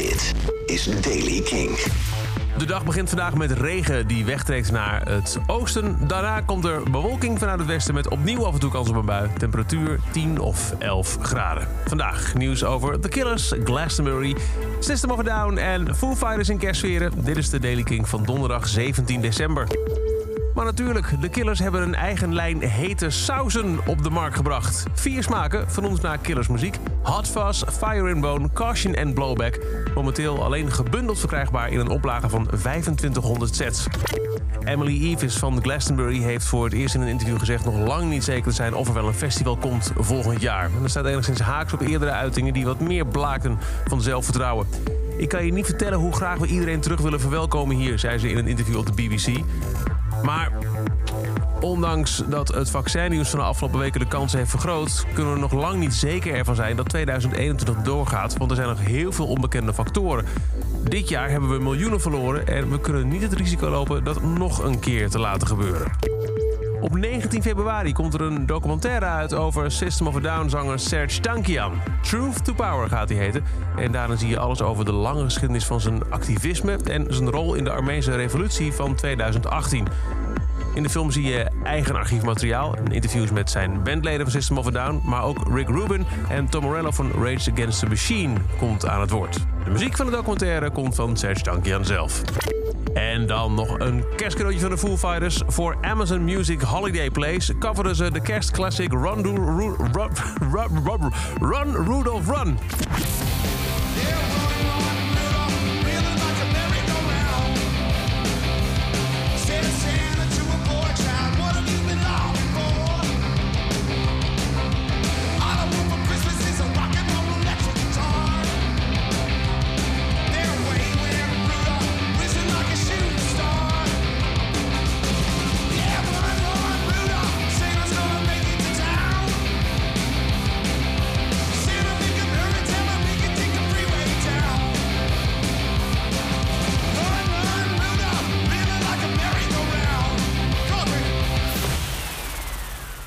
Dit is Daily King. De dag begint vandaag met regen die wegtrekt naar het oosten. Daarna komt er bewolking vanuit het westen met opnieuw af en toe kans op een bui. Temperatuur 10 of 11 graden. Vandaag nieuws over The Killers, Glastonbury, System of a Down en Foo Fighters in kerstsferen. Dit is de Daily King van donderdag 17 december. Maar natuurlijk, de Killers hebben een eigen lijn hete sauzen op de markt gebracht. Vier smaken, vernoemd naar Killers muziek. Hot Fuzz, Fire in Bone, Caution en Blowback. Momenteel alleen gebundeld verkrijgbaar in een oplage van 2500 sets. Emily Eves van Glastonbury heeft voor het eerst in een interview gezegd... nog lang niet zeker te zijn of er wel een festival komt volgend jaar. En dat staat enigszins haaks op eerdere uitingen... die wat meer blaken van zelfvertrouwen. Ik kan je niet vertellen hoe graag we iedereen terug willen verwelkomen hier... zei ze in een interview op de BBC. Maar ondanks dat het vaccinnieuws van de afgelopen weken de kansen heeft vergroot, kunnen we nog lang niet zeker ervan zijn dat 2021 doorgaat. Want er zijn nog heel veel onbekende factoren. Dit jaar hebben we miljoenen verloren en we kunnen niet het risico lopen dat nog een keer te laten gebeuren. Op 19 februari komt er een documentaire uit over System of a Down zanger Serge Tankian. Truth to Power gaat hij heten. En daarin zie je alles over de lange geschiedenis van zijn activisme en zijn rol in de Armeense revolutie van 2018. In de film zie je eigen archiefmateriaal en interviews met zijn bandleden van System of a Down, maar ook Rick Rubin en Tom Morello van Rage Against the Machine komt aan het woord. De muziek van de documentaire komt van Serge Tankian zelf. En dan nog een kerstcadeautje van de Foo Fighters. Voor Amazon Music Holiday Plays coverden ze de kerstclassic Run, Ru- Ru- Run, Run, Run, Run Rudolph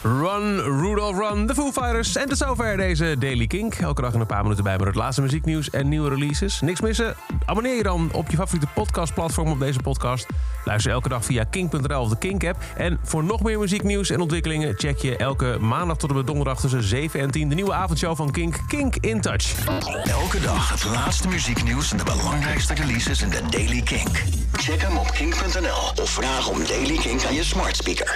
Run. Rudolph Run, de Foo Fighters. En tot zover deze Daily Kink. Elke dag een paar minuten bij met het laatste muzieknieuws en nieuwe releases. Niks missen? Abonneer je dan op je favoriete podcastplatform op deze podcast. Luister elke dag via kink.nl of de Kink-app. En voor nog meer muzieknieuws en ontwikkelingen... check je elke maandag tot en met donderdag tussen 7 en 10... de nieuwe avondshow van Kink, Kink in Touch. Elke dag het laatste muzieknieuws en de belangrijkste releases in de Daily King. Check hem op kink.nl of vraag om Daily King aan je smart speaker.